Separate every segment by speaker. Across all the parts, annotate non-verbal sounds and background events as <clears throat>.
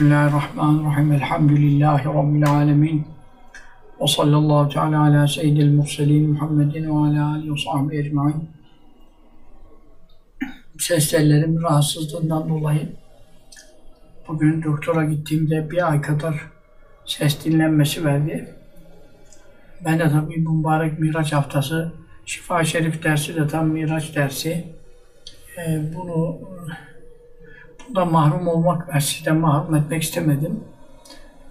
Speaker 1: Bismillahirrahmanirrahim. Elhamdülillahi Rabbil alemin. Ve sallallahu teala ala seyyidil murselin Muhammedin ve ala alihi ve sahbihi ecmain. Ses tellerim rahatsızlığından dolayı bugün doktora gittiğimde bir ay kadar ses dinlenmesi verdi. Ben de tabii mübarek Miraç haftası, Şifa Şerif dersi de tam Miraç dersi. Ee, bunu bundan mahrum olmak ve sizden mahrum etmek istemedim.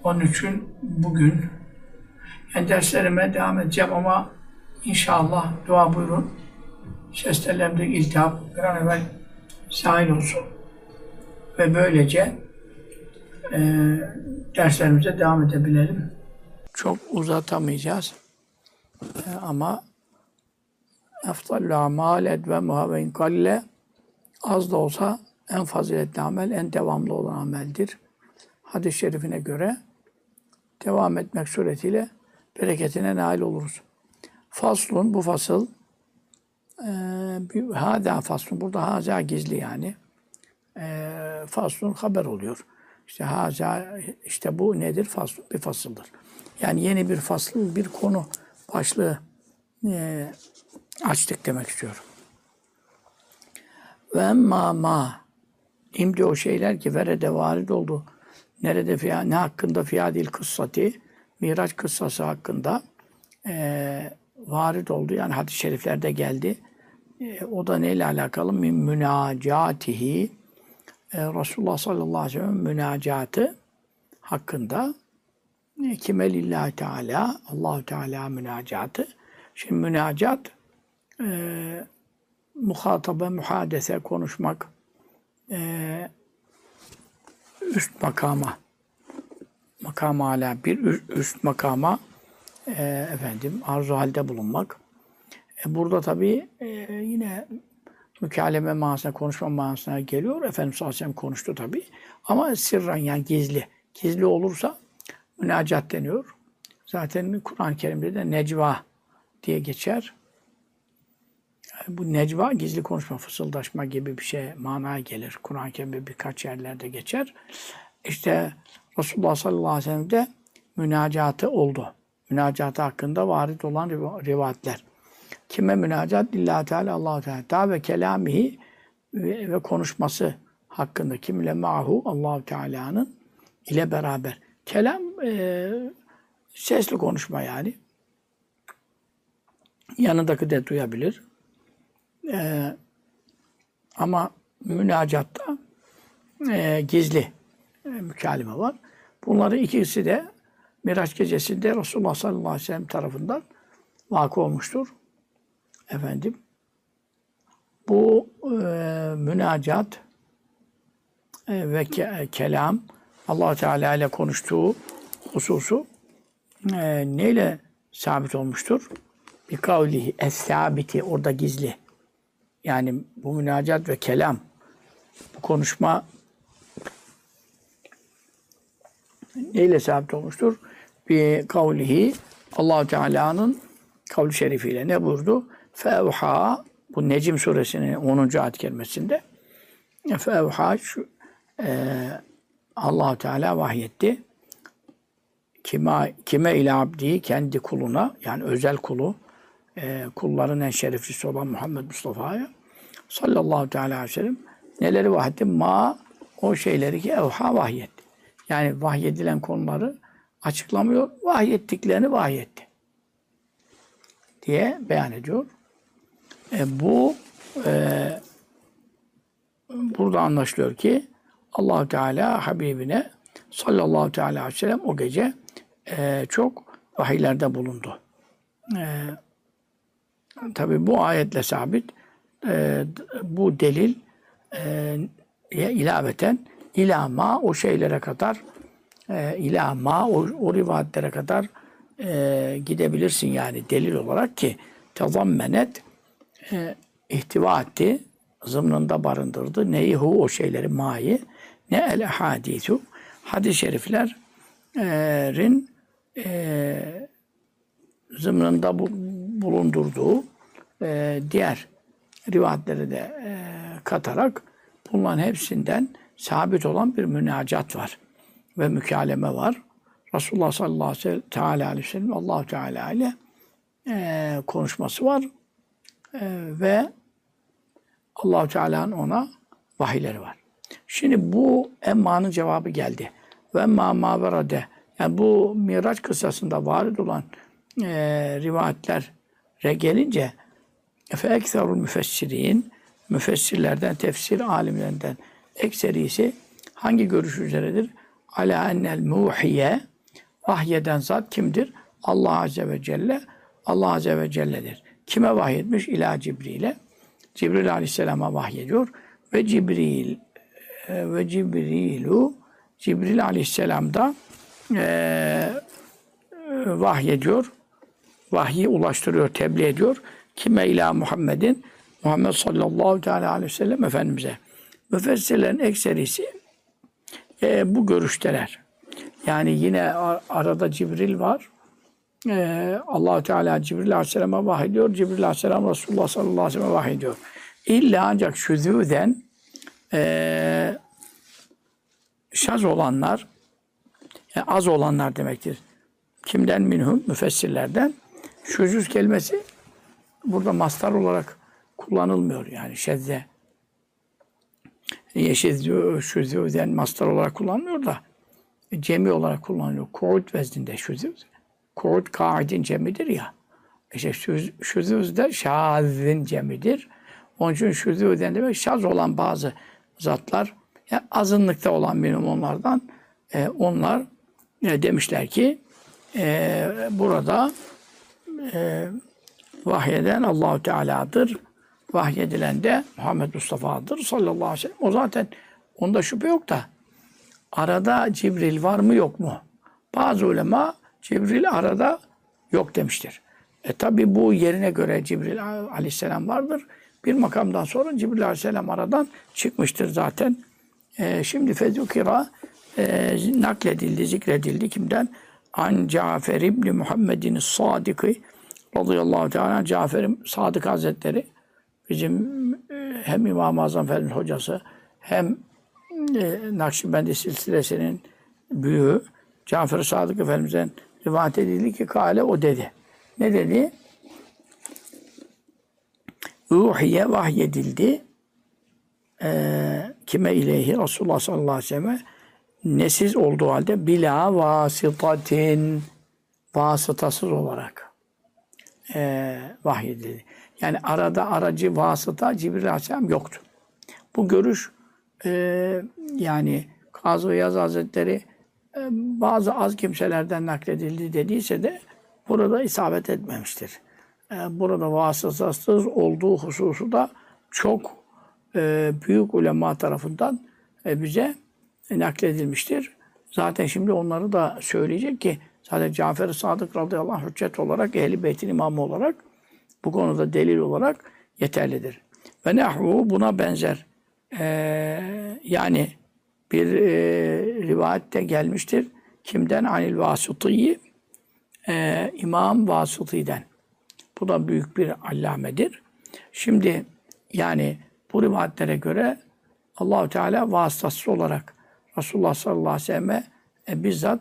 Speaker 1: Onun için bugün yani derslerime devam edeceğim ama inşallah dua buyurun. Ses tellerimde iltihap bir an evvel sahil olsun. Ve böylece e, derslerimize devam edebilelim. Çok uzatamayacağız. E, ama eftallu amal edvemuha ve inkalle az da olsa en faziletli amel, en devamlı olan ameldir. Hadis-i şerifine göre devam etmek suretiyle bereketine nail oluruz. Faslun, bu fasıl, e, hâdâ faslun, burada haza gizli yani. E, faslun haber oluyor. İşte haza, işte bu nedir? Faslun bir fasıldır. Yani yeni bir fasıl, bir konu başlığı e, açtık demek istiyorum. Ve emma ma imdi o şeyler ki verede varid oldu. Nerede fiya, ne hakkında fiyadil kıssati, Miraç kıssası hakkında e, varid oldu. Yani hadis-i şeriflerde geldi. E, o da neyle alakalı? Min münacatihi e, Resulullah sallallahu aleyhi ve sellem münacatı hakkında e, kime lillahi teala Allahu Teala münacatı. Şimdi münacat e, muhatabe, muhadese, konuşmak, e, üst makama, makam hala bir üst makama e, efendim arzu halde bulunmak. E, burada tabii e, yine mükaleme manasına, konuşma manasına geliyor. Efendimiz sallallahu konuştu tabii. Ama sırran yani gizli. Gizli olursa münacat deniyor. Zaten Kur'an-ı Kerim'de de necva diye geçer. Bu necva gizli konuşma, fısıldaşma gibi bir şey manaya gelir. Kur'an-ı Kerim'de birkaç yerlerde geçer. İşte Resulullah sallallahu aleyhi ve sellem'de münacatı oldu. Münacatı hakkında varit olan rivayetler. Kime münacat? Lillahi Teala, allah Teala. Ta ve kelamihi ve, ve konuşması hakkında. Kimle ma'hu? allah Teala'nın ile beraber. Kelam e, sesli konuşma yani. Yanındaki de duyabilir. E, ama münacatta e, gizli e, mükalime var. Bunların ikisi de Miraç gecesinde Resulullah sallallahu aleyhi ve sellem tarafından vakı olmuştur. Efendim, bu e, münacat e, ve ke, kelam allah Teala ile konuştuğu hususu e, neyle sabit olmuştur? Bir kavlihi es-sabiti orada gizli. Yani bu münacat ve kelam bu konuşma neyle sabit olmuştur? Bir kavlihi allah Teala'nın kavli şerifiyle ne buyurdu? Fevha bu Necim suresinin 10. ayet kelimesinde Fevha şu e, allah Teala vahyetti. Kime, kime ile abdi kendi kuluna yani özel kulu e, kulların en şereflisi olan Muhammed Mustafa'ya sallallahu teala aleyhi ve sellem neleri vahyetti? Ma o şeyleri ki evha vahyetti. Yani vahyedilen konuları açıklamıyor. Vahyettiklerini vahyetti. Diye beyan ediyor. E, bu e, burada anlaşılıyor ki allah Teala Habibine sallallahu teala aleyhi ve sellem o gece e, çok vahiylerde bulundu. E, Tabi bu ayetle sabit. E, bu delil e, ilaveten ilama o şeylere kadar e, ilama o, o rivayetlere kadar e, gidebilirsin yani delil olarak ki tezammenet e, ihtiva etti zımnında barındırdı. Neyi hu o şeyleri mayi ne el hadisu hadis-i şeriflerin e, zımnında bu, bulundurduğu e, diğer rivayetleri de e, katarak bunların hepsinden sabit olan bir münacat var. ve mükaleme var. Resulullah sallallahu aleyhi ve sellem, Allah Teala ile e, konuşması var. E, ve allah Teala'nın ona vahiyleri var. Şimdi bu emmanın cevabı geldi. Ve ma maverade yani bu Miraç kıssasında varid olan e, rivayetlere gelince fe ekserul müfessirin müfessirlerden, tefsir alimlerinden ekserisi hangi görüş üzeredir? Ala ennel muhiye vahyeden zat kimdir? Allah Azze ve Celle Allah Azze ve Celle'dir. Kime vahyetmiş? İla Cibril'e. Cibril Aleyhisselam'a vahyediyor. Ve Cibril e, ve Cibrilu Cibril Aleyhisselam da e, vahyediyor. Vahyi ulaştırıyor, tebliğ ediyor. Kime ila Muhammed'in? Muhammed sallallahu teala aleyhi ve sellem Efendimiz'e. Müfessirlerin ekserisi e, bu görüşteler. Yani yine arada Cibril var. Ee, allah Teala Cibril Aleyhisselam'a vahyediyor. Cibril Aleyhisselam Resulullah sallallahu aleyhi ve sellem'e vahyediyor. İlla ancak şüzüden e, şaz olanlar yani az olanlar demektir. Kimden minhum? Müfessirlerden. Şüzüz kelimesi burada mastar olarak kullanılmıyor yani şezze. Yeşiz şüzüden mastar olarak kullanmıyor da cemi olarak kullanılıyor. Kuud vezninde şüzüz. Kuud kaidin cemidir ya. İşte şüzüz de şazin cemidir. Onun için şüzüden demek şaz olan bazı zatlar yani azınlıkta olan benim onlardan e, onlar e, demişler ki e, burada e, vahyeden Allahu Teala'dır. Vahyedilen de Muhammed Mustafa'dır sallallahu aleyhi ve sellem. O zaten onda şüphe yok da arada Cibril var mı yok mu? Bazı ulema Cibril arada yok demiştir. E tabi bu yerine göre Cibril aleyhisselam vardır. Bir makamdan sonra Cibril aleyhisselam aradan çıkmıştır zaten. E, şimdi fezukira e, nakledildi, zikredildi. Kimden? An Cafer İbni Muhammed'in Sadık'ı radıyallahu teala Cafer Sadık Hazretleri bizim e, hem İmam-ı Azam Efendimiz hocası hem e, Nakşibendi silsilesinin büyüğü Cafer Sadık Efendimiz'den rivayet edildi ki kale o dedi. Ne dedi? Ruhiye vahyedildi. Ee, kime ileyhi? Resulullah sallallahu aleyhi ve sellem nesiz olduğu halde bila vasıtatin vasıtasız olarak e, vahyedildi. Yani arada aracı vasıta Cibril Aleyhisselam yoktu. Bu görüş e, yani Kazı Yaz Hazretleri e, bazı az kimselerden nakledildi dediyse de burada isabet etmemiştir. E, burada vasıtasız olduğu hususu da çok e, büyük ulema tarafından e, bize nakledilmiştir. Zaten şimdi onları da söyleyecek ki zaten Cafer-i Sadık radıyallahu anh hüccet olarak, Ehl-i Beyt'in imamı olarak bu konuda delil olarak yeterlidir. Ve nehvu buna benzer. Ee, yani bir e, rivayette gelmiştir. Kimden? Anil Vasıtı'yı e, İmam Vasıtı'den. Bu da büyük bir allamedir. Şimdi yani bu rivayetlere göre Allahu Teala vasıtasız olarak Resulullah sallallahu aleyhi ve selleme e, bizzat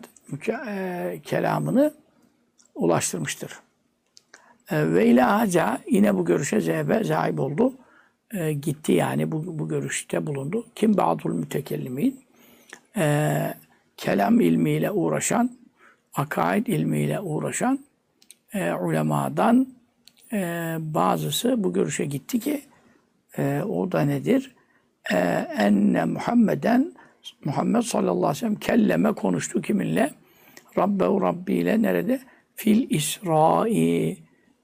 Speaker 1: e, kelamını ulaştırmıştır. E, ve ila haca yine bu görüşe zehbe zahip oldu. E, gitti yani bu, bu görüşte bulundu. Kim ba'dul mütekellimin e, kelam ilmiyle uğraşan, akaid ilmiyle uğraşan e, ulemadan e, bazısı bu görüşe gitti ki e, o da nedir? E, enne Muhammeden Muhammed sallallahu aleyhi ve sellem kelleme konuştu kiminle? Rabbehu Rabbi ile nerede? Fil İsra'i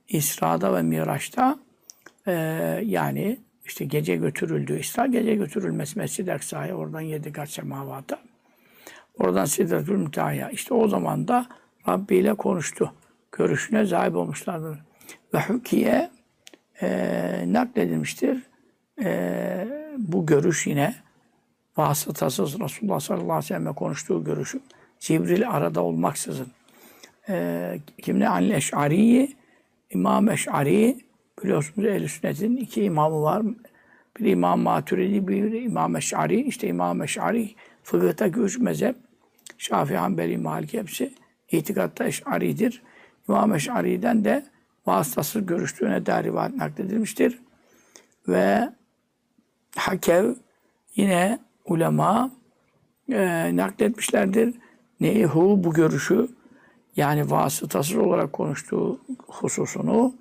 Speaker 1: İsra'da ve Miraç'ta e, yani işte gece götürüldü. İsra gece götürülmesi Mescid-i Aksa'ya oradan yedi kat semavata. Oradan Sidretül Münteha'ya. İşte o zaman da Rabbi ile konuştu. Görüşüne sahip olmuşlardır. Ve hükiye e, nakledilmiştir. E, bu görüş yine vasıtasız Resulullah sallallahu aleyhi ve sellem'le konuştuğu görüşü Cibril arada olmaksızın e, kimle Anil Eş'ari'yi İmam Eş'ari biliyorsunuz ehl Sünnet'in iki imamı var. Bir İmam Maturidi, bir İmam Eş'ari. İşte İmam Eş'ari fıkıhtaki üç mezhep Şafii, Hanbeli, Maliki hepsi itikatta Eş'aridir. İmam Eş'ari'den de vasıtasız görüştüğüne dair rivayet nakledilmiştir. Ve Hakev yine ulema e, nakletmişlerdir. Neyi hu bu görüşü yani vasıtasız olarak konuştuğu hususunu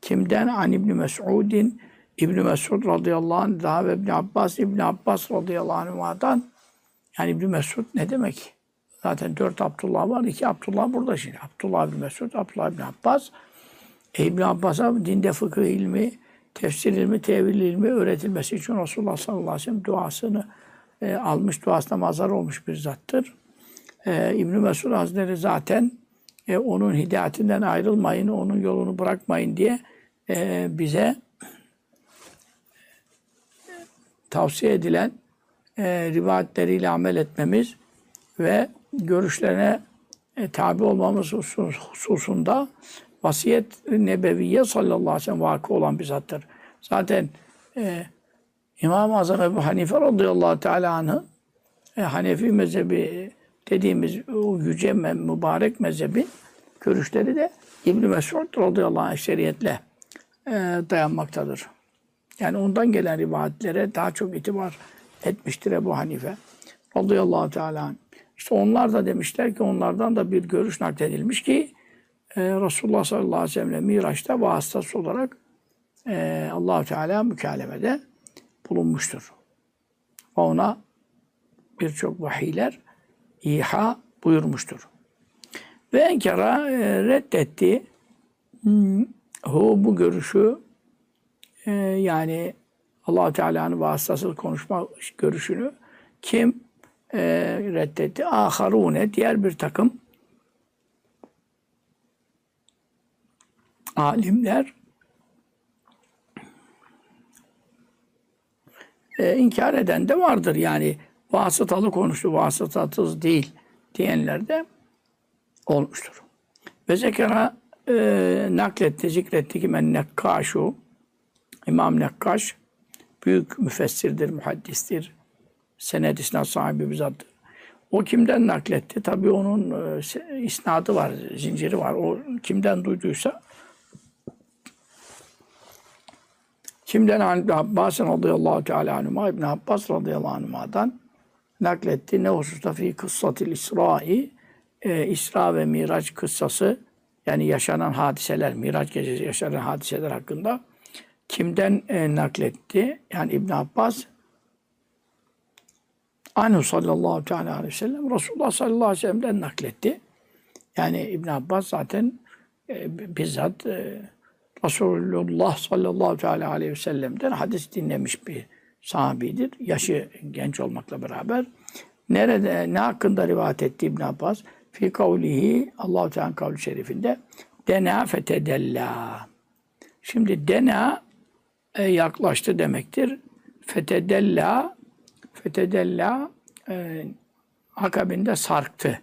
Speaker 1: kimden? An İbni Mes'udin İbni Mesud radıyallahu anh daha ve İbni Abbas İbni Abbas radıyallahu anh'dan yani İbni Mesud ne demek? Zaten dört Abdullah var. iki Abdullah burada şimdi. Abdullah İbni Mesud, Abdullah İbni Abbas. E İbni Abbas'a dinde fıkıh ilmi, tefsir ilmi, tevil ilmi öğretilmesi için Resulullah sallallahu aleyhi ve sellem duasını e, almış, duasına mazhar olmuş bir zattır. E, İbn Mesud Hazretleri zaten e, onun hidayetinden ayrılmayın, onun yolunu bırakmayın diye e, bize tavsiye edilen e, rivayetleriyle amel etmemiz ve görüşlerine e, tabi olmamız husus- hususunda vasiyet nebeviye sallallahu aleyhi ve sellem vakı olan bir zattır. Zaten e, İmam-ı Azam Ebu Hanife radıyallahu teala anh'ın e, Hanefi mezhebi dediğimiz o yüce mübarek mezhebin görüşleri de İbn-i Mesud radıyallahu anh şeriyetle e, dayanmaktadır. Yani ondan gelen rivayetlere daha çok itibar etmiştir Ebu Hanife radıyallahu teala anh. İşte onlar da demişler ki onlardan da bir görüş nakledilmiş ki e, Resulullah sallallahu aleyhi ve sellem Miraç'ta vasıtası olarak e, allah Teala mükalemede bulunmuştur. Ve ona birçok vahiyler iha buyurmuştur. Ve enkara e, reddetti hmm, hu bu görüşü e, yani allah Teala'nın vasıtasız konuşma görüşünü kim e, reddetti? Aharune diğer bir takım alimler e, inkar eden de vardır. Yani vasıtalı konuştu, vasıtasız değil diyenler de olmuştur. Ve zekara e, nakletti, zikretti ki men nekkaşu İmam Nekkaş büyük müfessirdir, muhaddistir. Sened isnad sahibi bir zattır. O kimden nakletti? Tabii onun e, isnadı var, zinciri var. O kimden duyduysa Kimden an Abbas radıyallahu teala anhuma İbn Abbas radıyallahu anhuma'dan nakletti. Ne hususta fi kıssatil İsra'i e, İsra ve Miraç kıssası yani yaşanan hadiseler, Miraç gecesi yaşanan hadiseler hakkında kimden e, nakletti? Yani İbn Abbas Anhu sallallahu teala aleyhi ve sellem Resulullah sallallahu aleyhi ve sellem'den nakletti. Yani İbn Abbas zaten e, bizzat e, Resulullah sallallahu teala aleyhi ve sellem'den hadis dinlemiş bir sahabidir. Yaşı genç olmakla beraber. Nerede, ne hakkında rivayet etti İbn Abbas? Fi kavlihi Allah-u Teala kavli şerifinde dena fetedella. Şimdi dena e, yaklaştı demektir. Fetedella fetedella e, akabinde sarktı.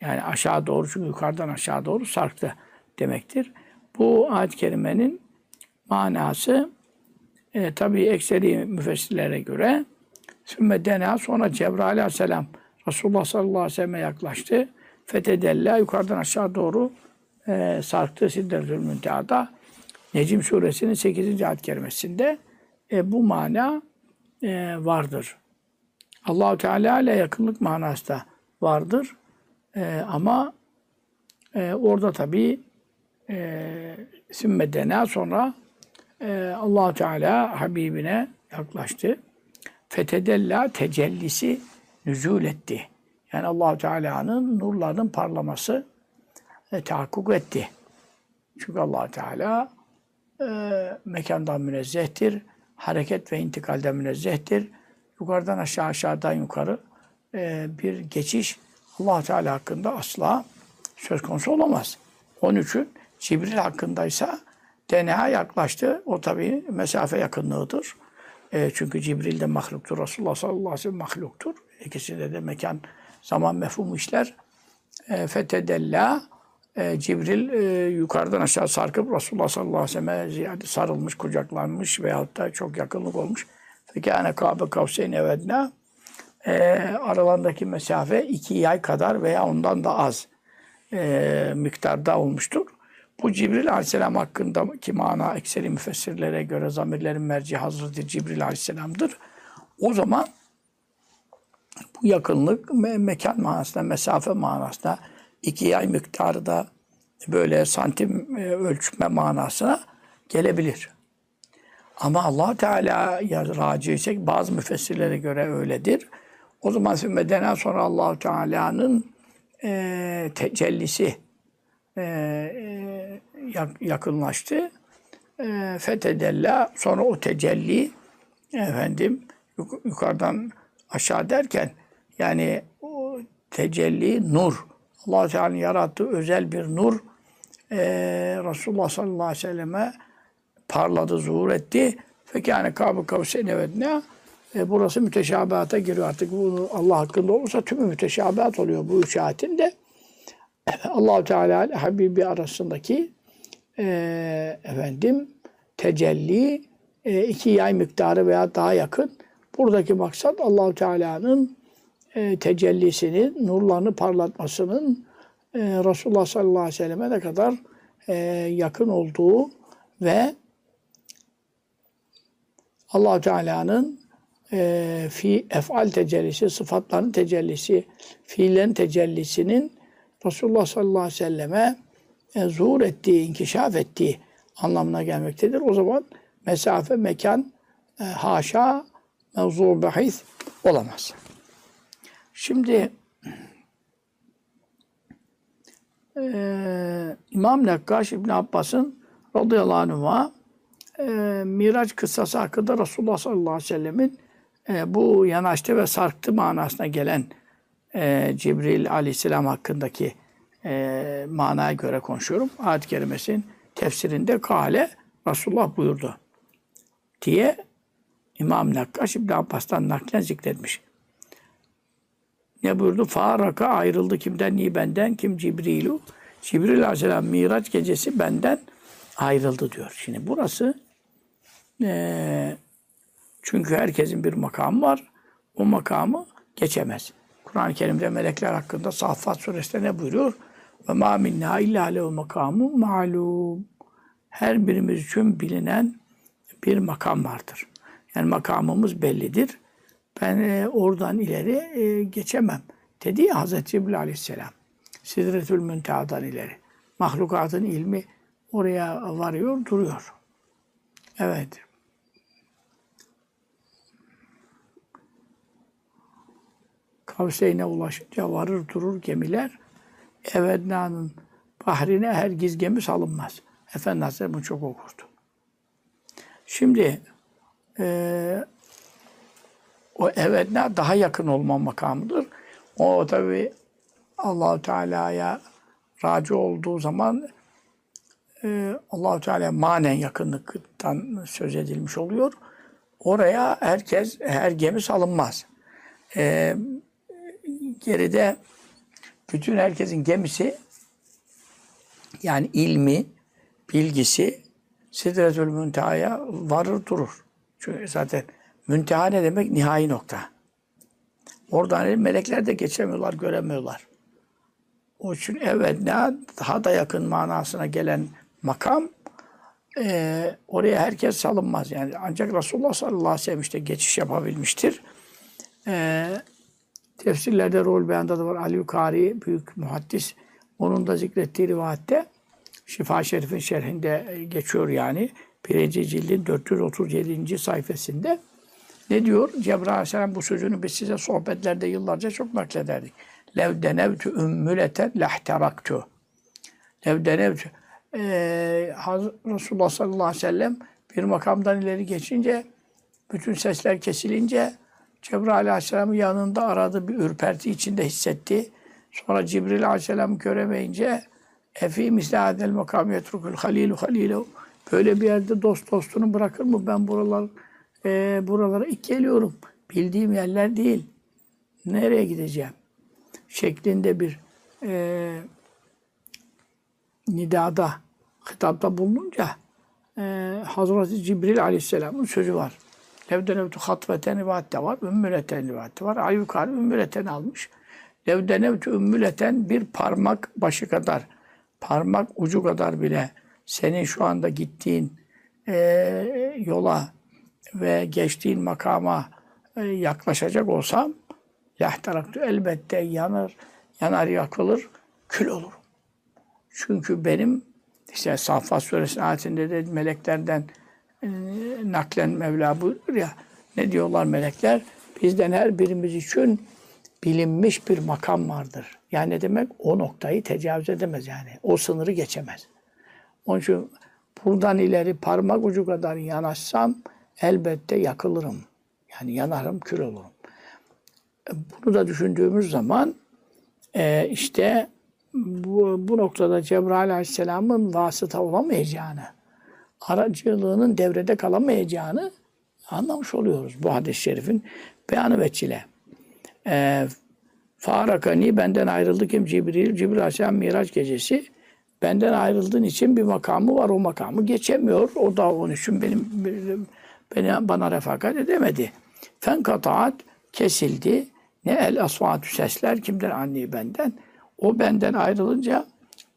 Speaker 1: Yani aşağı doğru çünkü yukarıdan aşağı doğru sarktı demektir. Bu ayet-i kerimenin manası e, tabii ekseri müfessirlere göre sümme dena sonra Cebrail aleyhisselam Resulullah sallallahu aleyhi ve sellem'e yaklaştı. Fetedella yukarıdan aşağı doğru e, sarktı Siddetül Münteha'da. Necim suresinin 8. ayet kerimesinde e, bu mana e, vardır. Allahu Teala ile yakınlık manası da vardır. E, ama e, orada tabii e, sümmedena sonra e, allah Teala Habibine yaklaştı. Fetedella tecellisi nüzul etti. Yani allah Teala'nın nurlarının parlaması e, tahakkuk etti. Çünkü allah Teala e, mekandan münezzehtir. Hareket ve intikalden münezzehtir. Yukarıdan aşağı, aşağıdan yukarı e, bir geçiş allah Teala hakkında asla söz konusu olamaz. Onun için Cibril hakkındaysa DNA yaklaştı. O tabi mesafe yakınlığıdır. E, çünkü Cibril de mahluktur. Resulullah sallallahu aleyhi ve sellem mahluktur. İkisinde de mekan, zaman mefhumu işler. E, fetedella e, Cibril e, yukarıdan aşağı sarkıp Resulullah sallallahu aleyhi ve selleme ziyade sarılmış, kucaklanmış veyahut da çok yakınlık olmuş. Fekâne kâbe kavseyn evedna e, aralarındaki mesafe iki yay kadar veya ondan da az e, miktarda olmuştur. Bu Cibril Aleyhisselam hakkındaki mana ekseri müfessirlere göre zamirlerin merci Hazreti Cibril Aleyhisselam'dır. O zaman bu yakınlık me- mekan manasında, mesafe manasında iki yay miktarı da böyle santim e, ölçme manasına gelebilir. Ama allah Teala ya raci isek bazı müfessirlere göre öyledir. O zaman sümmedenen sonra allah Teala'nın e, tecellisi e, e, yak- yakınlaştı. E, fetedella sonra o tecelli efendim yuk- yukarıdan aşağı derken yani o tecelli nur. allah Teala'nın yarattığı özel bir nur e, Resulullah sallallahu aleyhi ve selleme parladı, zuhur etti. Fekâne kâbu kavseyne evednâ. E, burası müteşabihata giriyor artık. Bu Allah hakkında olursa tümü müteşabihat oluyor bu üç ayetin de. Allahu Teala ile Habibi arasındaki e, efendim tecelli e, iki yay miktarı veya daha yakın. Buradaki maksat Allahu Teala'nın e, tecellisini, nurlarını parlatmasının e, Resulullah sallallahu aleyhi ve selleme ne kadar e, yakın olduğu ve allah Teala'nın e, fi efal tecellisi, sıfatların tecellisi, fiillerin tecellisinin Resulullah sallallahu aleyhi ve selleme e, zuhur ettiği, inkişaf ettiği anlamına gelmektedir. O zaman mesafe, mekan, e, haşa, mevzu bahis olamaz. Şimdi e, İmam Nekkaş İbn Abbas'ın radıyallahu anh'a e, Miraç kıssası hakkında Resulullah sallallahu aleyhi ve sellemin e, bu yanaştı ve sarktı manasına gelen e, Cibril aleyhisselam hakkındaki e, manaya göre konuşuyorum. Ayet-i kerimesinin tefsirinde kale Resulullah buyurdu diye İmam Nakkaş İbn Abbas'tan naklen zikretmiş. Ne buyurdu? Faraka ayrıldı kimden? Ni benden. Kim? Cibrilu. Cibril Aleyhisselam Miraç gecesi benden ayrıldı diyor. Şimdi burası eee, çünkü herkesin bir makamı var. O makamı geçemez. Kur'an-ı Kerim'de melekler hakkında Saffat suresinde ne buyuruyor? Ve ma minna illa lehu makamu malum. Her birimiz için bilinen bir makam vardır. Yani makamımız bellidir. Ben e, oradan ileri e, geçemem. Dedi ya Hazreti Cibril Aleyhisselam. Sidretül Münteha'dan ileri. Mahlukatın ilmi oraya varıyor, duruyor. Evet. Kavseyne ulaşınca varır durur gemiler. Evedna'nın bahrine hergiz gemi salınmaz. Efendi Hazretleri bunu çok okurdu. Şimdi e, o evedna daha yakın olma makamıdır. O tabi Allahu Teala'ya raci olduğu zaman e, Allahu Teala manen yakınlıktan söz edilmiş oluyor. Oraya herkes her gemi salınmaz. E, geride bütün herkesin gemisi yani ilmi, bilgisi Sidretül Münteha'ya varır durur. Çünkü zaten münteha ne demek? Nihai nokta. Oradan melekler de geçemiyorlar, göremiyorlar. O için evet ne daha da yakın manasına gelen makam e, oraya herkes salınmaz. Yani ancak Resulullah sallallahu aleyhi ve sellem işte geçiş yapabilmiştir. E, tefsirlerde rol beyanda da var. Ali Kari büyük muhaddis. Onun da zikrettiği rivayette Şifa Şerif'in şerhinde geçiyor yani. Birinci cildin 437. sayfasında. Ne diyor? Cebrail Aleyhisselam bu sözünü biz size sohbetlerde yıllarca çok naklederdik. Lev denevtü ümmületen lehteraktu. Lev denevtü. Ee, Resulullah sallallahu aleyhi ve sellem bir makamdan ileri geçince bütün sesler kesilince Cebrail Aleyhisselam'ın yanında aradı bir ürperti içinde hissetti. Sonra Cibril Aleyhisselam göremeyince Efi misli adel makam yetrukul halilu halilu. Böyle bir yerde dost dostunu bırakır mı? Ben buralar e, buralara ilk geliyorum. Bildiğim yerler değil. Nereye gideceğim? Şeklinde bir e, nidada, hitapta bulununca e, Hazreti Cibril Aleyhisselam'ın sözü var. Levdenevtu hatveten rivayet de var. Ümmületen rivayet de var. Ay yukarı ümmületen almış. Levdenevtu ümmületen bir parmak başı kadar, parmak ucu kadar bile senin şu anda gittiğin eee, yola ve geçtiğin makama e, yaklaşacak olsam Yahtaraktü elbette yanır, yanar yakılır, kül olur. Çünkü benim işte Saffat Suresi ayetinde de meleklerden e, naklen Mevla buyurur ya ne diyorlar melekler? Bizden her birimiz için bilinmiş bir makam vardır. Yani ne demek? O noktayı tecavüz edemez yani. O sınırı geçemez. Onun için buradan ileri parmak ucu kadar yanaşsam elbette yakılırım. Yani yanarım, kül olurum. Bunu da düşündüğümüz zaman e, işte bu, bu noktada Cebrail Aleyhisselam'ın vasıta olamayacağını, aracılığının devrede kalamayacağını anlamış oluyoruz bu hadis-i şerifin beyanı veçile. E, Farakani benden ayrıldı kim Cibril, Cibril Aleyhisselam Miraç gecesi benden ayrıldığın için bir makamı var o makamı geçemiyor. O da onun için benim, benim beni, bana refakat edemedi. Fen kataat kesildi. Ne el asvatü sesler kimden anni benden. O benden ayrılınca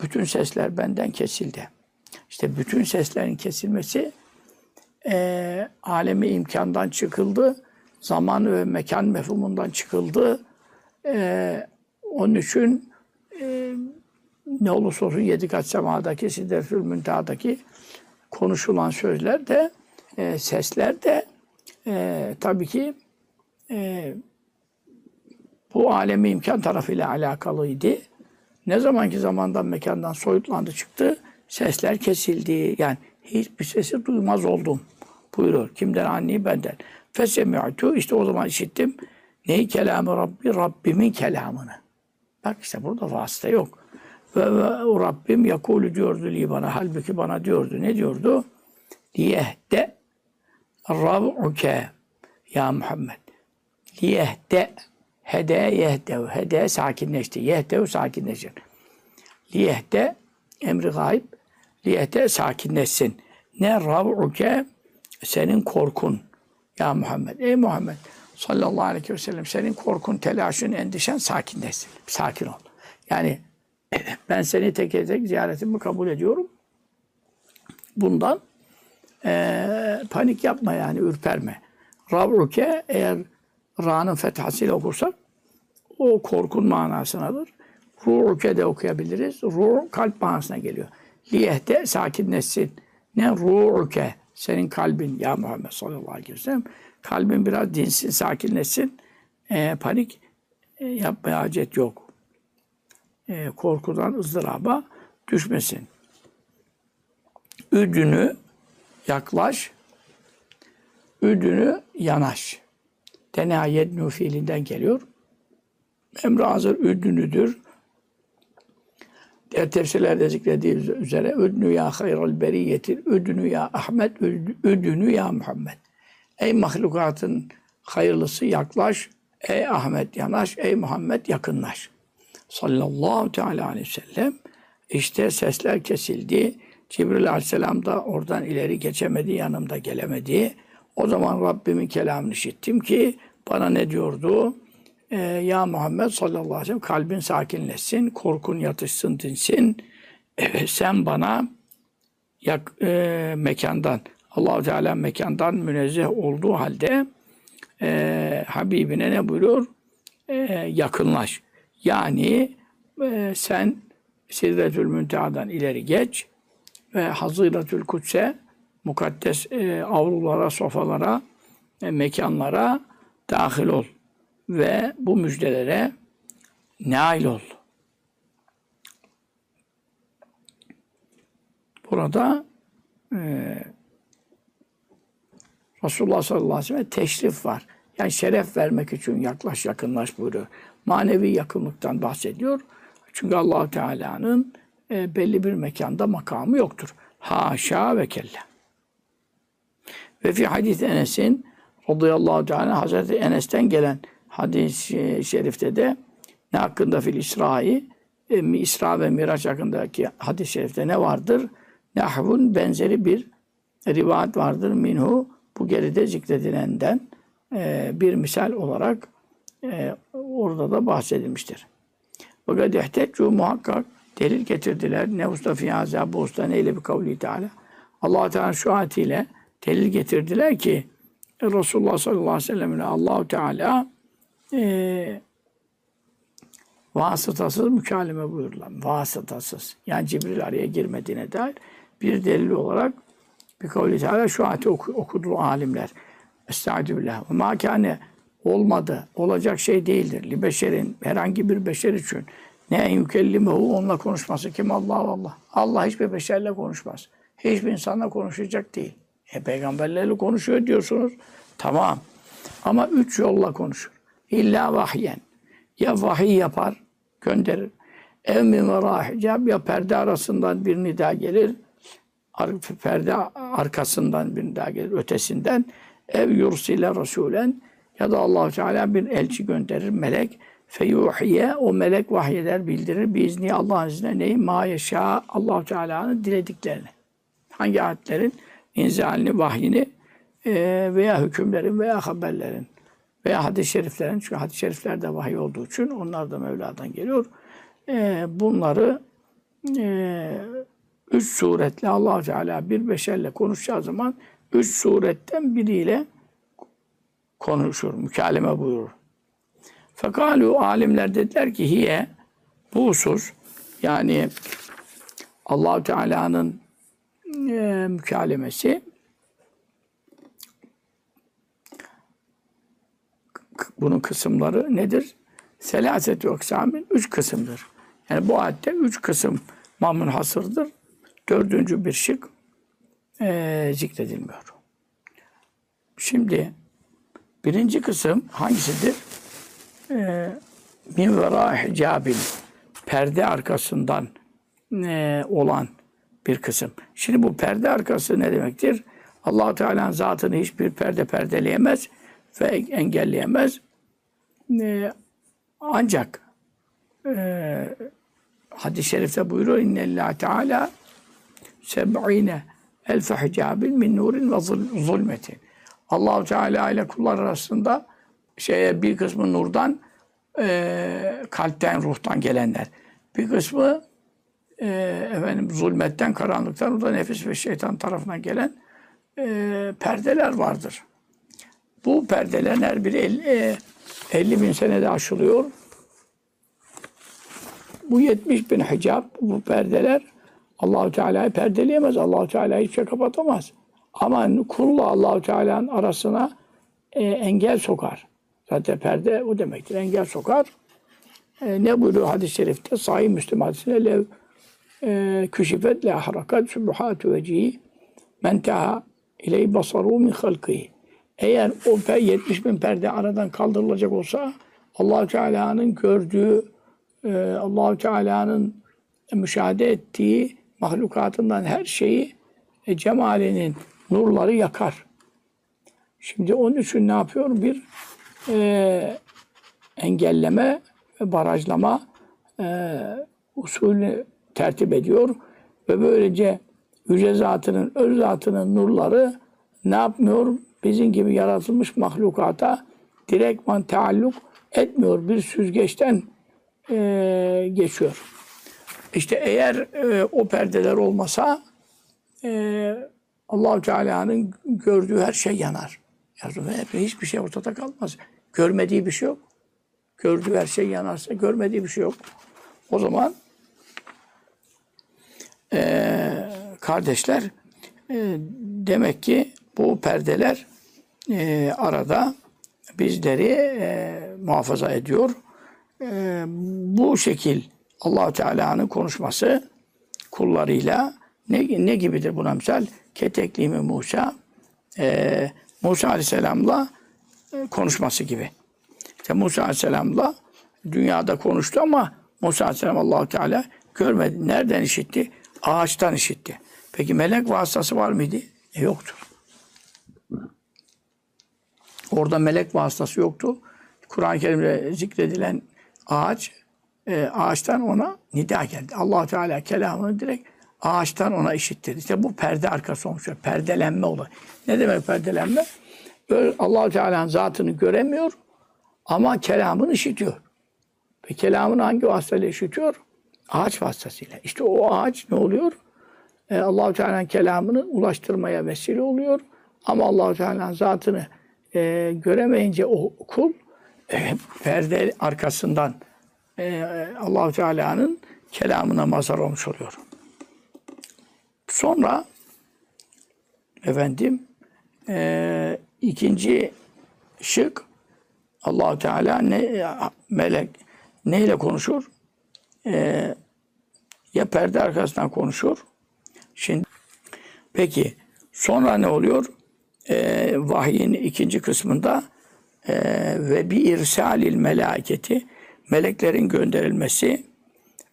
Speaker 1: bütün sesler benden kesildi. İşte bütün seslerin kesilmesi e, alemi imkandan çıkıldı. Zaman ve mekan mefhumundan çıkıldı. E, onun için e, ne olursa olsun yedi kat semadaki, sidretül müntehadaki konuşulan sözler de, e, sesler de e, tabii ki e, bu alemi imkan tarafıyla alakalıydı. Ne zamanki zamandan mekandan soyutlandı çıktı, sesler kesildi. Yani hiçbir sesi duymaz oldum buyuruyor. Kimden? Anni benden. Fesemi'tu işte o zaman işittim. Neyi kelamı Rabbi? Rabbimin kelamını. Bak işte burada vasıta yok. Ve, ve Rabbim yakulu diyordu li bana. Halbuki bana diyordu. Ne diyordu? Liyehde rab'uke ya Muhammed. Liyehde hede yehdev. Hede sakinleşti. Yehdev sakinleşir. Liyehde emri gayb. Liyehde sakinleşsin. Ne rab'uke senin korkun ya Muhammed. Ey Muhammed sallallahu aleyhi ve sellem senin korkun, telaşın, endişen sakinleşsin. Sakin ol. Yani <clears throat> ben seni tek tek ziyaretimi kabul ediyorum. Bundan e, panik yapma yani ürperme. Rabruke eğer Ra'nın fethasıyla okursak o korkun manasınadır. Ru'uke de okuyabiliriz. Ru kalp manasına geliyor. Liyehte sakinleşsin. Ne ru'uke senin kalbin ya Muhammed sallallahu aleyhi ve sellem kalbin biraz dinsin, sakinleşsin. E, panik e, yapmaya hacet yok. E, korkudan ızdıraba düşmesin. Üdünü yaklaş, üdünü yanaş. Dena yednu fiilinden geliyor. Emre hazır üdünüdür. Diğer tefsirlerde zikrediği üzere üdnü ya hayral beriyetir, üdnü ya Ahmet, üdnü ya Muhammed. Ey mahlukatın hayırlısı yaklaş, ey Ahmet yanaş, ey Muhammed yakınlaş. Sallallahu teala aleyhi ve sellem. İşte sesler kesildi. Cibril aleyhisselam da oradan ileri geçemedi, yanımda gelemedi. O zaman Rabbimin kelamını işittim ki bana ne diyordu? Ee, ya Muhammed sallallahu aleyhi ve sellem kalbin sakinleşsin, korkun yatışsın, dinsin. Ee, sen bana yak, e, mekandan, allah Teala mekandan münezzeh olduğu halde e, Habibine ne buyuruyor? E, yakınlaş. Yani e, sen Sidretül Münteha'dan ileri geç ve Hazıratül Kutse mukaddes e, avlulara, sofalara, e, mekanlara dahil ol ve bu müjdelere nail ol. Burada e, Resulullah sallallahu aleyhi ve sellem teşrif var. Yani şeref vermek için yaklaş yakınlaş buyuruyor. Manevi yakınlıktan bahsediyor. Çünkü allah Teala'nın e, belli bir mekanda makamı yoktur. Haşa ve kella. Ve fi hadis Enes'in radıyallahu teala Hazreti Enes'ten gelen hadis-i şerifte de ne hakkında fil İsra'yı e, İsra ve Miraç hakkındaki hadis-i şerifte ne vardır? Nahvun benzeri bir rivayet vardır minhu bu geride zikredilenden e, bir misal olarak e, orada da bahsedilmiştir. Fakat ihteccu muhakkak delil getirdiler. Ne usta fiyaza bu usta neyle bir kavli teala. allah Teala şu ayetiyle delil getirdiler ki Resulullah sallallahu aleyhi ve sellem'le Allahu Teala e, vasıtasız mükalleme buyururlar. Vasıtasız. Yani Cibril araya girmediğine dair bir delil olarak bir kavli teala şu ayeti oku, okudu alimler. Estaizu billah. Ve ma kâne olmadı. Olacak şey değildir. Li beşerin herhangi bir beşer için ne en yükellimehu onunla konuşması kim Allah Allah. Allah hiçbir beşerle konuşmaz. Hiçbir insanla konuşacak değil. E peygamberlerle konuşuyor diyorsunuz. Tamam. Ama üç yolla konuşur. İlla vahyen. Ya vahiy yapar, gönderir. Ev min hicab ya perde arasından bir nida gelir. Perde arkasından bir nida gelir, ötesinden. Ev yursile rasulen ya da allah Teala bir elçi gönderir, melek. Feyuhiye, o melek vahyeder, bildirir. Biizni Allah'ın izniyle neyi? Ma yeşâ allah Teala'nın dilediklerini. Hangi ayetlerin inzalini, vahyini e, veya hükümlerin veya haberlerin veya hadis-i şeriflerin, çünkü hadis-i şerifler de vahiy olduğu için onlar da Mevla'dan geliyor. E, bunları e, üç suretle allah Teala bir beşerle konuşacağı zaman üç suretten biriyle konuşur, mükaleme buyurur. Fekalu alimler dediler ki hiye bu husus yani allah Teala'nın e, mükalemesi bunun kısımları nedir? Selaset-i aksamin üç kısımdır. Yani bu ayette üç kısım mamun hasırdır. Dördüncü bir şık e, zikredilmiyor. Şimdi birinci kısım hangisidir? E, min vera hicabin perde arkasından e, olan bir kısım. Şimdi bu perde arkası ne demektir? allah Teala'nın zatını hiçbir perde perdeleyemez ve engelleyemez. E, ancak e, hadis-i şerifte buyuruyor İnnellâh Teala seb'ine elfe hicabin min nurin ve zul- zulmetin. allah Teala ile kullar arasında şeye bir kısmı nurdan, e, kalpten, ruhtan gelenler. Bir kısmı e, efendim zulmetten, karanlıktan, o da nefis ve şeytan tarafından gelen e, perdeler vardır. Bu perdelerin her biri 50, e, 50 bin senede aşılıyor. Bu 70 bin hicab, bu perdeler Allahu Teala'yı perdeleyemez. Allahu Teala hiçbir şey kapatamaz. Ama kulla Allahu Teala'nın arasına e, engel sokar. Zaten perde o demektir. Engel sokar. E, ne buyuruyor hadis-i şerifte? Sahih Müslüm hadisinde lev e, küşifet le ahrakat sübhatu vecihi men teha iley basaru min halkihi. Eğer o pe- 70 bin perde aradan kaldırılacak olsa allah Teala'nın gördüğü, e, allah Teala'nın müşahede ettiği mahlukatından her şeyi e, cemalinin nurları yakar. Şimdi onun için ne yapıyor? Bir e, engelleme ve barajlama e, usulünü tertip ediyor ve böylece yüce zatının, öz zatının nurları ne yapmıyor? Bizim gibi yaratılmış mahlukata direktman taalluk etmiyor. Bir süzgeçten e, geçiyor. İşte eğer e, o perdeler olmasa e, allah Teala'nın gördüğü her şey yanar. Yani hiçbir şey ortada kalmaz. Görmediği bir şey yok. Gördüğü her şey yanarsa görmediği bir şey yok. O zaman e, kardeşler e, demek ki bu perdeler e, arada bizleri e, muhafaza ediyor. E, bu şekil allah Teala'nın konuşması kullarıyla ne, ne gibidir buna misal? Keteklimi Musa e, Musa Aleyhisselam'la e, konuşması gibi. İşte Musa Aleyhisselam'la dünyada konuştu ama Musa Aleyhisselam allah Teala görmedi. Nereden işitti? Ağaçtan işitti. Peki melek vasıtası var mıydı? E, yoktu. Orada melek vasıtası yoktu. Kur'an-ı Kerim'de zikredilen ağaç, e, ağaçtan ona nida geldi. allah Teala kelamını direkt ağaçtan ona işittir. İşte bu perde arkası olmuş. Perdelenme olayı. Ne demek perdelenme? Böyle allah Teala'nın zatını göremiyor ama kelamını işitiyor. Ve kelamını hangi vasıtayla işitiyor? Ağaç vasıtasıyla. İşte o ağaç ne oluyor? Ee, allah Teala'nın kelamını ulaştırmaya vesile oluyor. Ama allah Teala'nın zatını e, göremeyince o kul e, perde arkasından e, allah Teala'nın kelamına mazhar olmuş oluyor. Sonra efendim e, ikinci şık allah Teala ne melek neyle konuşur? E, ya perde arkasından konuşur. Şimdi peki sonra ne oluyor? E, vahyin ikinci kısmında e, ve bir irsalil melaketi meleklerin gönderilmesi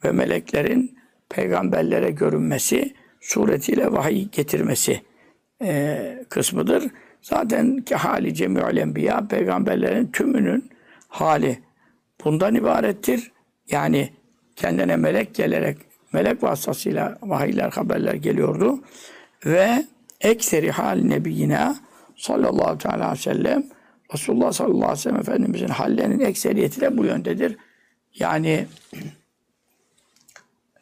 Speaker 1: ve meleklerin peygamberlere görünmesi suretiyle vahiy getirmesi e, kısmıdır. Zaten ki hali cemi'ül enbiya peygamberlerin tümünün hali bundan ibarettir. Yani kendine melek gelerek melek vasıtasıyla vahiyler, haberler geliyordu. Ve ekseri hal nebiyine sallallahu teala aleyhi ve sellem Resulullah sallallahu aleyhi ve sellem Efendimizin hallerinin ekseriyeti de bu yöndedir. Yani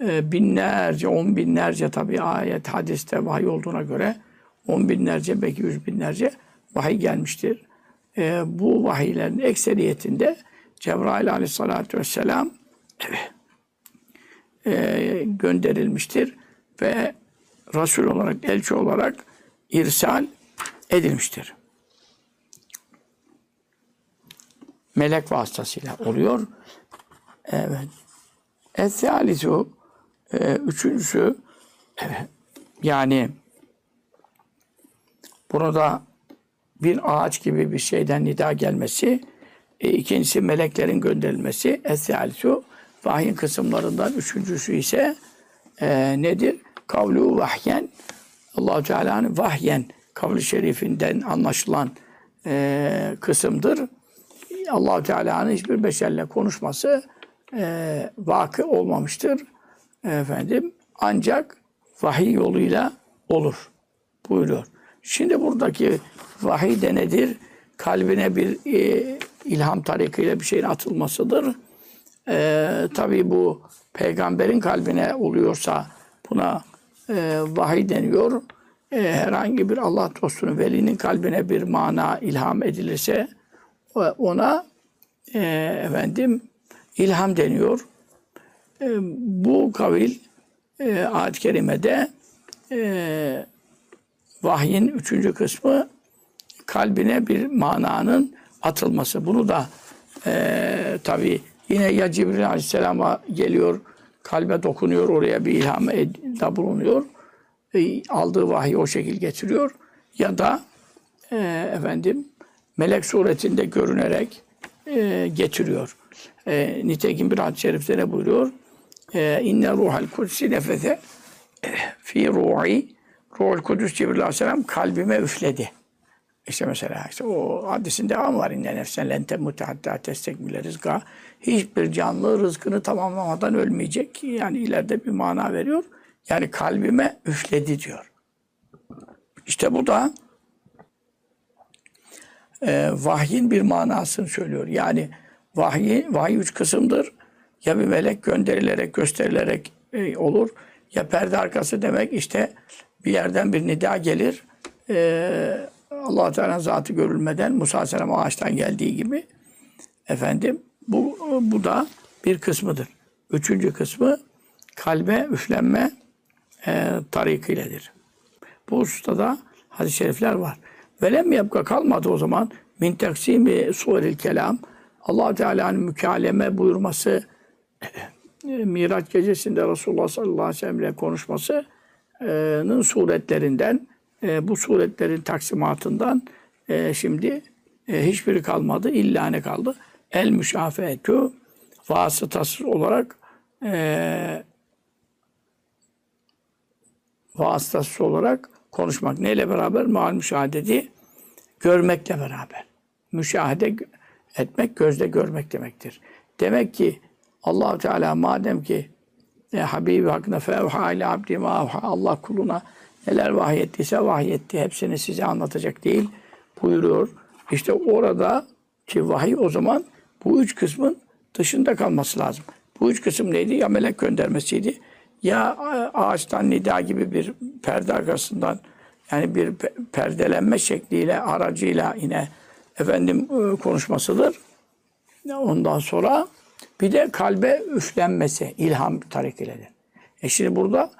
Speaker 1: e, binlerce, on binlerce tabi ayet, hadiste vahiy olduğuna göre on binlerce, belki yüz binlerce vahiy gelmiştir. E, bu vahiylerin ekseriyetinde Cebrail aleyhissalatü vesselam e, gönderilmiştir ve Resul olarak, elçi olarak irsal edilmiştir. Melek vasıtasıyla oluyor. Evet. Es-salisu e, üçüncüsü yani burada bir ağaç gibi bir şeyden nida gelmesi, e, ikincisi meleklerin gönderilmesi, es-salisu vahyin kısımlarından üçüncüsü ise e, nedir? Kavlu vahyen allah Teala'nın vahyen kavli şerifinden anlaşılan e, kısımdır. allah Teala'nın hiçbir beşerle konuşması e, vakı olmamıştır. Efendim ancak vahiy yoluyla olur buyuruyor. Şimdi buradaki vahiy de nedir? Kalbine bir e, ilham tarikiyle bir şeyin atılmasıdır. E, tabii bu peygamberin kalbine oluyorsa buna e, vahiy deniyor. E, herhangi bir Allah dostunun, velinin kalbine bir mana ilham edilirse ona e, efendim ilham deniyor. E, bu kavil e, ayet-i kerimede e, vahyin üçüncü kısmı kalbine bir mananın atılması. Bunu da e, tabi yine ya Cibril Aleyhisselam'a geliyor, kalbe dokunuyor, oraya bir ilham da bulunuyor. E, aldığı vahiy o şekil getiriyor. Ya da e, efendim melek suretinde görünerek e, getiriyor. E, nitekim bir hadis-i şerifte ne buyuruyor? E, İnne ruhal kudüsü nefese e, fi ruhi Ruhul Kudüs Cibril Aleyhisselam kalbime üfledi. İşte mesela işte o hadisin devamı var. İnne nefsen lente mutehatta testekmile rızka. Hiçbir canlı rızkını tamamlamadan ölmeyecek. Yani ileride bir mana veriyor. Yani kalbime üfledi diyor. İşte bu da e, vahyin bir manasını söylüyor. Yani vahiy, vahiy üç kısımdır. Ya bir melek gönderilerek, gösterilerek e, olur. Ya perde arkası demek işte bir yerden bir nida gelir. E, allah Teala zatı görülmeden Musa Aleyhisselam ağaçtan geldiği gibi efendim bu, bu da bir kısmıdır. Üçüncü kısmı kalbe üflenme e, tarikıyledir. Bu hususta da hadis-i şerifler var. Velem yapka kalmadı o zaman min taksimi suril kelam allah Teala'nın mükaleme buyurması e, Miraç gecesinde Resulullah sallallahu aleyhi ve sellem ile konuşmasının suretlerinden e, bu suretlerin taksimatından e, şimdi hiçbiri kalmadı. İlla ne kaldı? El müşafeetü vasıtasız olarak vasıtasız olarak konuşmak. Neyle beraber? Mal müşahedeti görmekle beraber. Müşahede etmek gözle görmek demektir. Demek ki allah Teala madem ki e, Habibi hakkında fevha ile abdi ma avha. Allah kuluna neler vahyettiyse vahyetti. Hepsini size anlatacak değil buyuruyor. İşte orada ki vahiy o zaman bu üç kısmın dışında kalması lazım. Bu üç kısım neydi? Ya melek göndermesiydi. Ya e, ağaçtan nida gibi bir perde arkasından yani bir pe- perdelenme şekliyle aracıyla yine efendim e, konuşmasıdır. Ondan sonra bir de kalbe üflenmesi ilham tarikiledir. E şimdi burada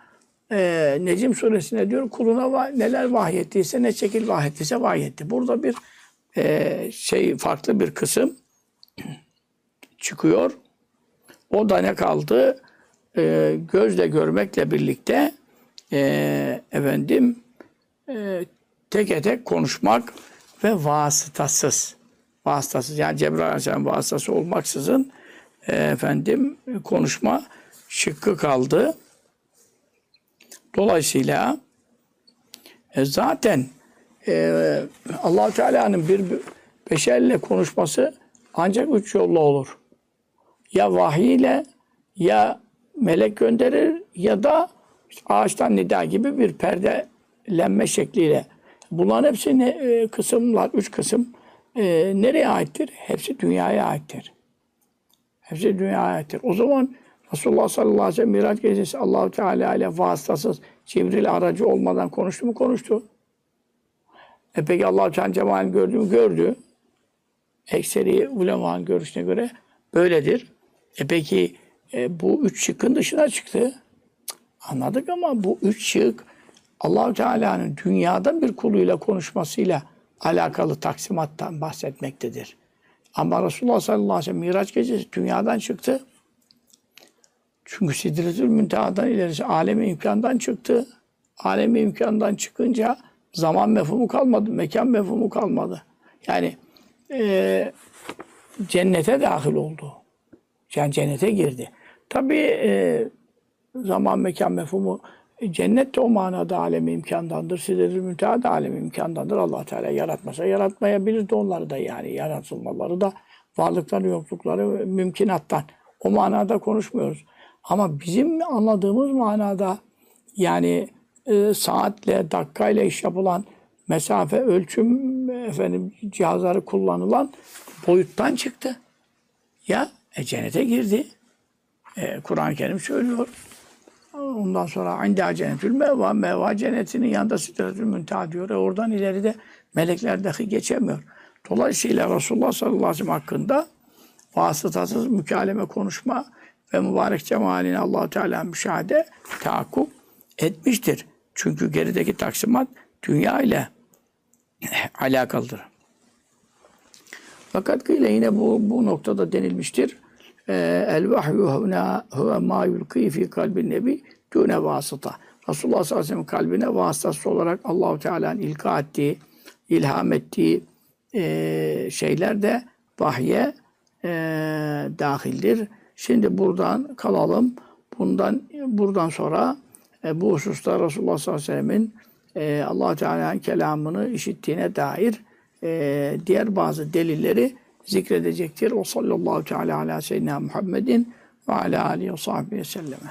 Speaker 1: e, Necim suresinde diyor kuluna va- neler vahyettiyse ne şekil vahyettiyse vahyetti. Burada bir e, şey farklı bir kısım çıkıyor. O da ne kaldı? E, gözle görmekle birlikte e, efendim e, tek tek konuşmak ve vasıtasız. Vasıtasız yani Cebrail Aleyhisselam vasıtası olmaksızın e, efendim konuşma şıkkı kaldı. Dolayısıyla e, zaten e, allah Teala'nın bir beşerle konuşması ancak üç yolla olur. Ya vahiy ile ya melek gönderir ya da işte ağaçtan nida gibi bir perdelenme şekliyle. Bunların hepsi ne, e, kısımlar, üç kısım e, nereye aittir? Hepsi dünyaya aittir. Hepsi dünyaya aittir. O zaman Resulullah sallallahu aleyhi ve sellem Miraç gecesi Allahu Teala ile vasıtasız Cibril aracı olmadan konuştu mu? Konuştu. E peki Allah-u Teala cemalini gördü mü? Gördü. Ekseri ulemanın görüşüne göre böyledir. E peki e, bu üç şıkkın dışına çıktı. Anladık ama bu üç şık Allahu Teala'nın dünyadan bir kuluyla konuşmasıyla alakalı taksimattan bahsetmektedir. Ama Resulullah sallallahu aleyhi ve sellem Miraç gecesi dünyadan çıktı. Çünkü Sidretül Münteha'dan ilerisi alemi imkandan çıktı. Alemi imkandan çıkınca zaman mefhumu kalmadı, mekan mefhumu kalmadı. Yani e, cennete dahil oldu. Yani cennete girdi. Tabii e, zaman mekan mefhumu e, cennet de o manada alemi imkandandır. Sidretül Münteha alemi imkandandır. allah Teala yaratmasa yaratmayabilir de onları da yani yaratılmaları da varlıkları yoklukları mümkünattan. O manada konuşmuyoruz. Ama bizim anladığımız manada yani e, saatle, dakikayla iş yapılan mesafe, ölçüm efendim cihazları kullanılan boyuttan çıktı. Ya e, cennete girdi. E, Kur'an-ı Kerim söylüyor. Ondan sonra inde cennetül meva, meva cennetinin yanında sidretül münteha diyor. E, oradan ileri de melekler dahi geçemiyor. Dolayısıyla Resulullah sallallahu aleyhi ve sellem hakkında vasıtasız mükaleme konuşma ve mübarek cemalini allah Teala müşahede, tahakkuk etmiştir. Çünkü gerideki taksimat dünya ile alakalıdır. Fakat kıyla yine bu, bu noktada denilmiştir. Ee, El vahyu huna huve ma yulki fi kalbin nebi dune vasıta. Resulullah sallallahu aleyhi ve sellem kalbine vasıtası olarak Allahu Teala'nın ilka ettiği, ilham ettiği e, şeyler de vahye e, dahildir. Şimdi buradan kalalım. Bundan buradan sonra e, bu hususta Resulullah sallallahu aleyhi ve sellemin e, allah Teala'nın kelamını işittiğine dair e, diğer bazı delilleri zikredecektir. O sallallahu teala ala seyyidina Muhammedin ve ala alihi ve sahbihi selleme.